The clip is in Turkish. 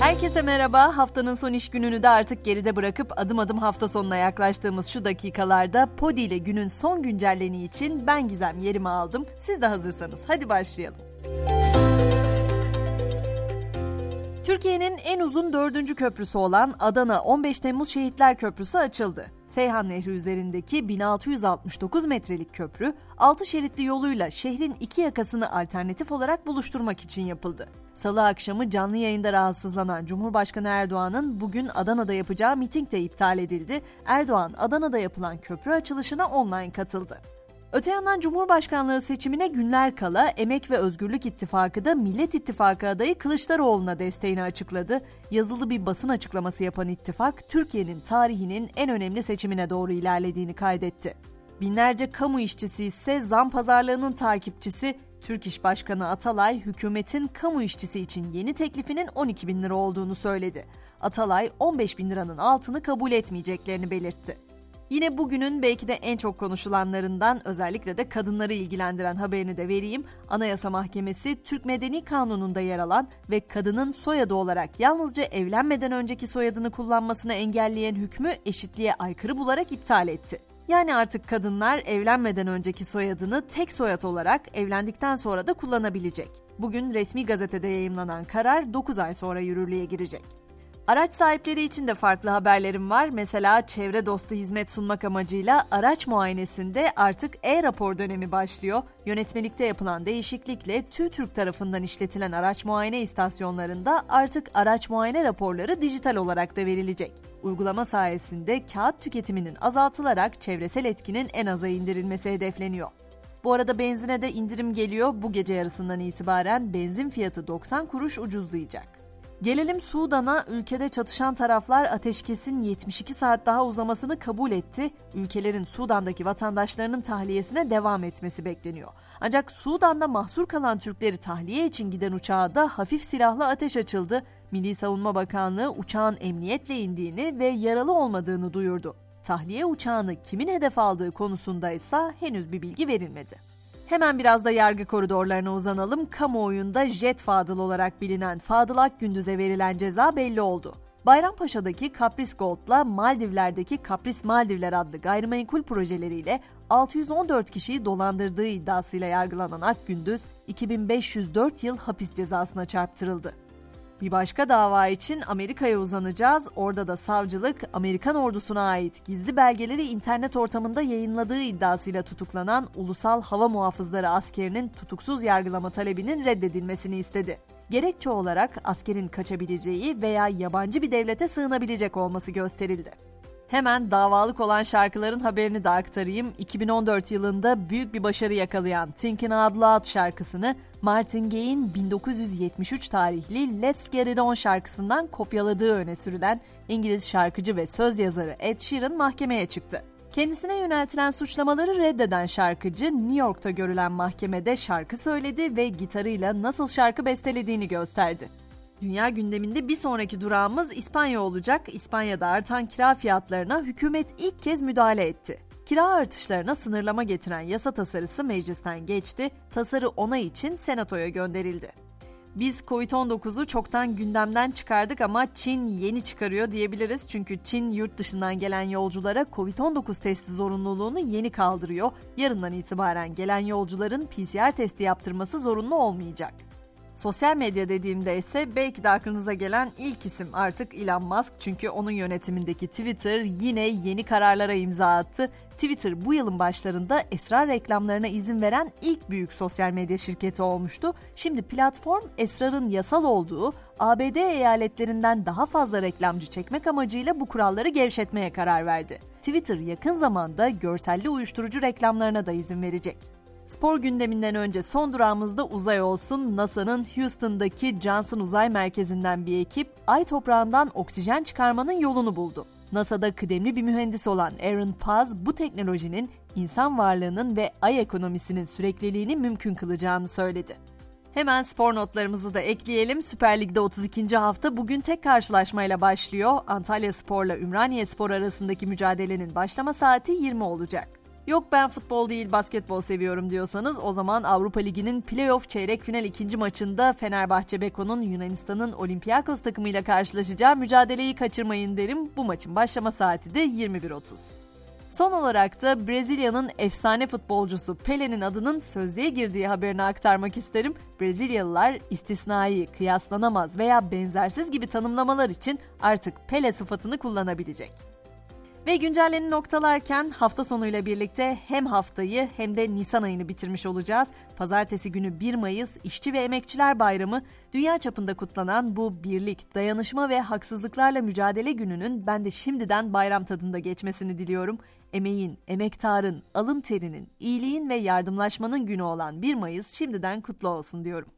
Herkese merhaba. Haftanın son iş gününü de artık geride bırakıp adım adım hafta sonuna yaklaştığımız şu dakikalarda Podi ile günün son güncelleni için ben Gizem yerimi aldım. Siz de hazırsanız hadi başlayalım. Türkiye'nin en uzun dördüncü köprüsü olan Adana 15 Temmuz Şehitler Köprüsü açıldı. Seyhan Nehri üzerindeki 1669 metrelik köprü, 6 şeritli yoluyla şehrin iki yakasını alternatif olarak buluşturmak için yapıldı. Salı akşamı canlı yayında rahatsızlanan Cumhurbaşkanı Erdoğan'ın bugün Adana'da yapacağı miting de iptal edildi. Erdoğan Adana'da yapılan köprü açılışına online katıldı. Öte yandan Cumhurbaşkanlığı seçimine günler kala Emek ve Özgürlük İttifakı da Millet İttifakı adayı Kılıçdaroğlu'na desteğini açıkladı. Yazılı bir basın açıklaması yapan ittifak, Türkiye'nin tarihinin en önemli seçimine doğru ilerlediğini kaydetti. Binlerce kamu işçisi ise zam pazarlığının takipçisi Türk İş Başkanı Atalay, hükümetin kamu işçisi için yeni teklifinin 12 bin lira olduğunu söyledi. Atalay, 15 bin liranın altını kabul etmeyeceklerini belirtti. Yine bugünün belki de en çok konuşulanlarından özellikle de kadınları ilgilendiren haberini de vereyim. Anayasa Mahkemesi Türk Medeni Kanunu'nda yer alan ve kadının soyadı olarak yalnızca evlenmeden önceki soyadını kullanmasını engelleyen hükmü eşitliğe aykırı bularak iptal etti. Yani artık kadınlar evlenmeden önceki soyadını tek soyad olarak evlendikten sonra da kullanabilecek. Bugün resmi gazetede yayımlanan karar 9 ay sonra yürürlüğe girecek. Araç sahipleri için de farklı haberlerim var. Mesela çevre dostu hizmet sunmak amacıyla araç muayenesinde artık e-rapor dönemi başlıyor. Yönetmelikte yapılan değişiklikle TÜTÜRK tarafından işletilen araç muayene istasyonlarında artık araç muayene raporları dijital olarak da verilecek. Uygulama sayesinde kağıt tüketiminin azaltılarak çevresel etkinin en aza indirilmesi hedefleniyor. Bu arada benzine de indirim geliyor. Bu gece yarısından itibaren benzin fiyatı 90 kuruş ucuzlayacak. Gelelim Sudan'a, ülkede çatışan taraflar ateşkesin 72 saat daha uzamasını kabul etti. Ülkelerin Sudan'daki vatandaşlarının tahliyesine devam etmesi bekleniyor. Ancak Sudan'da mahsur kalan Türkleri tahliye için giden uçağa da hafif silahlı ateş açıldı. Milli Savunma Bakanlığı uçağın emniyetle indiğini ve yaralı olmadığını duyurdu. Tahliye uçağını kimin hedef aldığı konusunda ise henüz bir bilgi verilmedi. Hemen biraz da yargı koridorlarına uzanalım. Kamuoyunda Jet Fadıl olarak bilinen Fadıl Akgündüz'e verilen ceza belli oldu. Bayrampaşa'daki Kapris Gold'la Maldivler'deki Kapris Maldivler adlı gayrimenkul projeleriyle 614 kişiyi dolandırdığı iddiasıyla yargılanan Akgündüz, 2504 yıl hapis cezasına çarptırıldı. Bir başka dava için Amerika'ya uzanacağız. Orada da savcılık Amerikan ordusuna ait gizli belgeleri internet ortamında yayınladığı iddiasıyla tutuklanan Ulusal Hava Muhafızları askerinin tutuksuz yargılama talebinin reddedilmesini istedi. Gerekçe olarak askerin kaçabileceği veya yabancı bir devlete sığınabilecek olması gösterildi. Hemen davalık olan şarkıların haberini de aktarayım. 2014 yılında büyük bir başarı yakalayan Thinking Out Loud şarkısını Martin Gaye'in 1973 tarihli Let's Get It On şarkısından kopyaladığı öne sürülen İngiliz şarkıcı ve söz yazarı Ed Sheeran mahkemeye çıktı. Kendisine yöneltilen suçlamaları reddeden şarkıcı New York'ta görülen mahkemede şarkı söyledi ve gitarıyla nasıl şarkı bestelediğini gösterdi. Dünya gündeminde bir sonraki durağımız İspanya olacak. İspanya'da artan kira fiyatlarına hükümet ilk kez müdahale etti. Kira artışlarına sınırlama getiren yasa tasarısı meclisten geçti, tasarı onay için senatoya gönderildi. Biz Covid-19'u çoktan gündemden çıkardık ama Çin yeni çıkarıyor diyebiliriz. Çünkü Çin yurt dışından gelen yolculara Covid-19 testi zorunluluğunu yeni kaldırıyor. Yarından itibaren gelen yolcuların PCR testi yaptırması zorunlu olmayacak. Sosyal medya dediğimde ise belki de aklınıza gelen ilk isim artık Elon Musk çünkü onun yönetimindeki Twitter yine yeni kararlara imza attı. Twitter bu yılın başlarında esrar reklamlarına izin veren ilk büyük sosyal medya şirketi olmuştu. Şimdi platform esrarın yasal olduğu ABD eyaletlerinden daha fazla reklamcı çekmek amacıyla bu kuralları gevşetmeye karar verdi. Twitter yakın zamanda görselli uyuşturucu reklamlarına da izin verecek. Spor gündeminden önce son durağımızda uzay olsun. NASA'nın Houston'daki Johnson Uzay Merkezi'nden bir ekip ay toprağından oksijen çıkarmanın yolunu buldu. NASA'da kıdemli bir mühendis olan Aaron Paz bu teknolojinin insan varlığının ve ay ekonomisinin sürekliliğini mümkün kılacağını söyledi. Hemen spor notlarımızı da ekleyelim. Süper Lig'de 32. hafta bugün tek karşılaşmayla başlıyor. Antalya Spor'la Ümraniye Spor arasındaki mücadelenin başlama saati 20 olacak. Yok ben futbol değil basketbol seviyorum diyorsanız o zaman Avrupa Ligi'nin playoff çeyrek final ikinci maçında Fenerbahçe Beko'nun Yunanistan'ın Olympiakos takımıyla karşılaşacağı mücadeleyi kaçırmayın derim. Bu maçın başlama saati de 21.30. Son olarak da Brezilya'nın efsane futbolcusu Pele'nin adının sözlüğe girdiği haberini aktarmak isterim. Brezilyalılar istisnai, kıyaslanamaz veya benzersiz gibi tanımlamalar için artık Pele sıfatını kullanabilecek. Ve güncelleni noktalarken hafta sonuyla birlikte hem haftayı hem de Nisan ayını bitirmiş olacağız. Pazartesi günü 1 Mayıs İşçi ve Emekçiler Bayramı dünya çapında kutlanan bu birlik, dayanışma ve haksızlıklarla mücadele gününün ben de şimdiden bayram tadında geçmesini diliyorum. Emeğin, emektarın, alın terinin, iyiliğin ve yardımlaşmanın günü olan 1 Mayıs şimdiden kutlu olsun diyorum.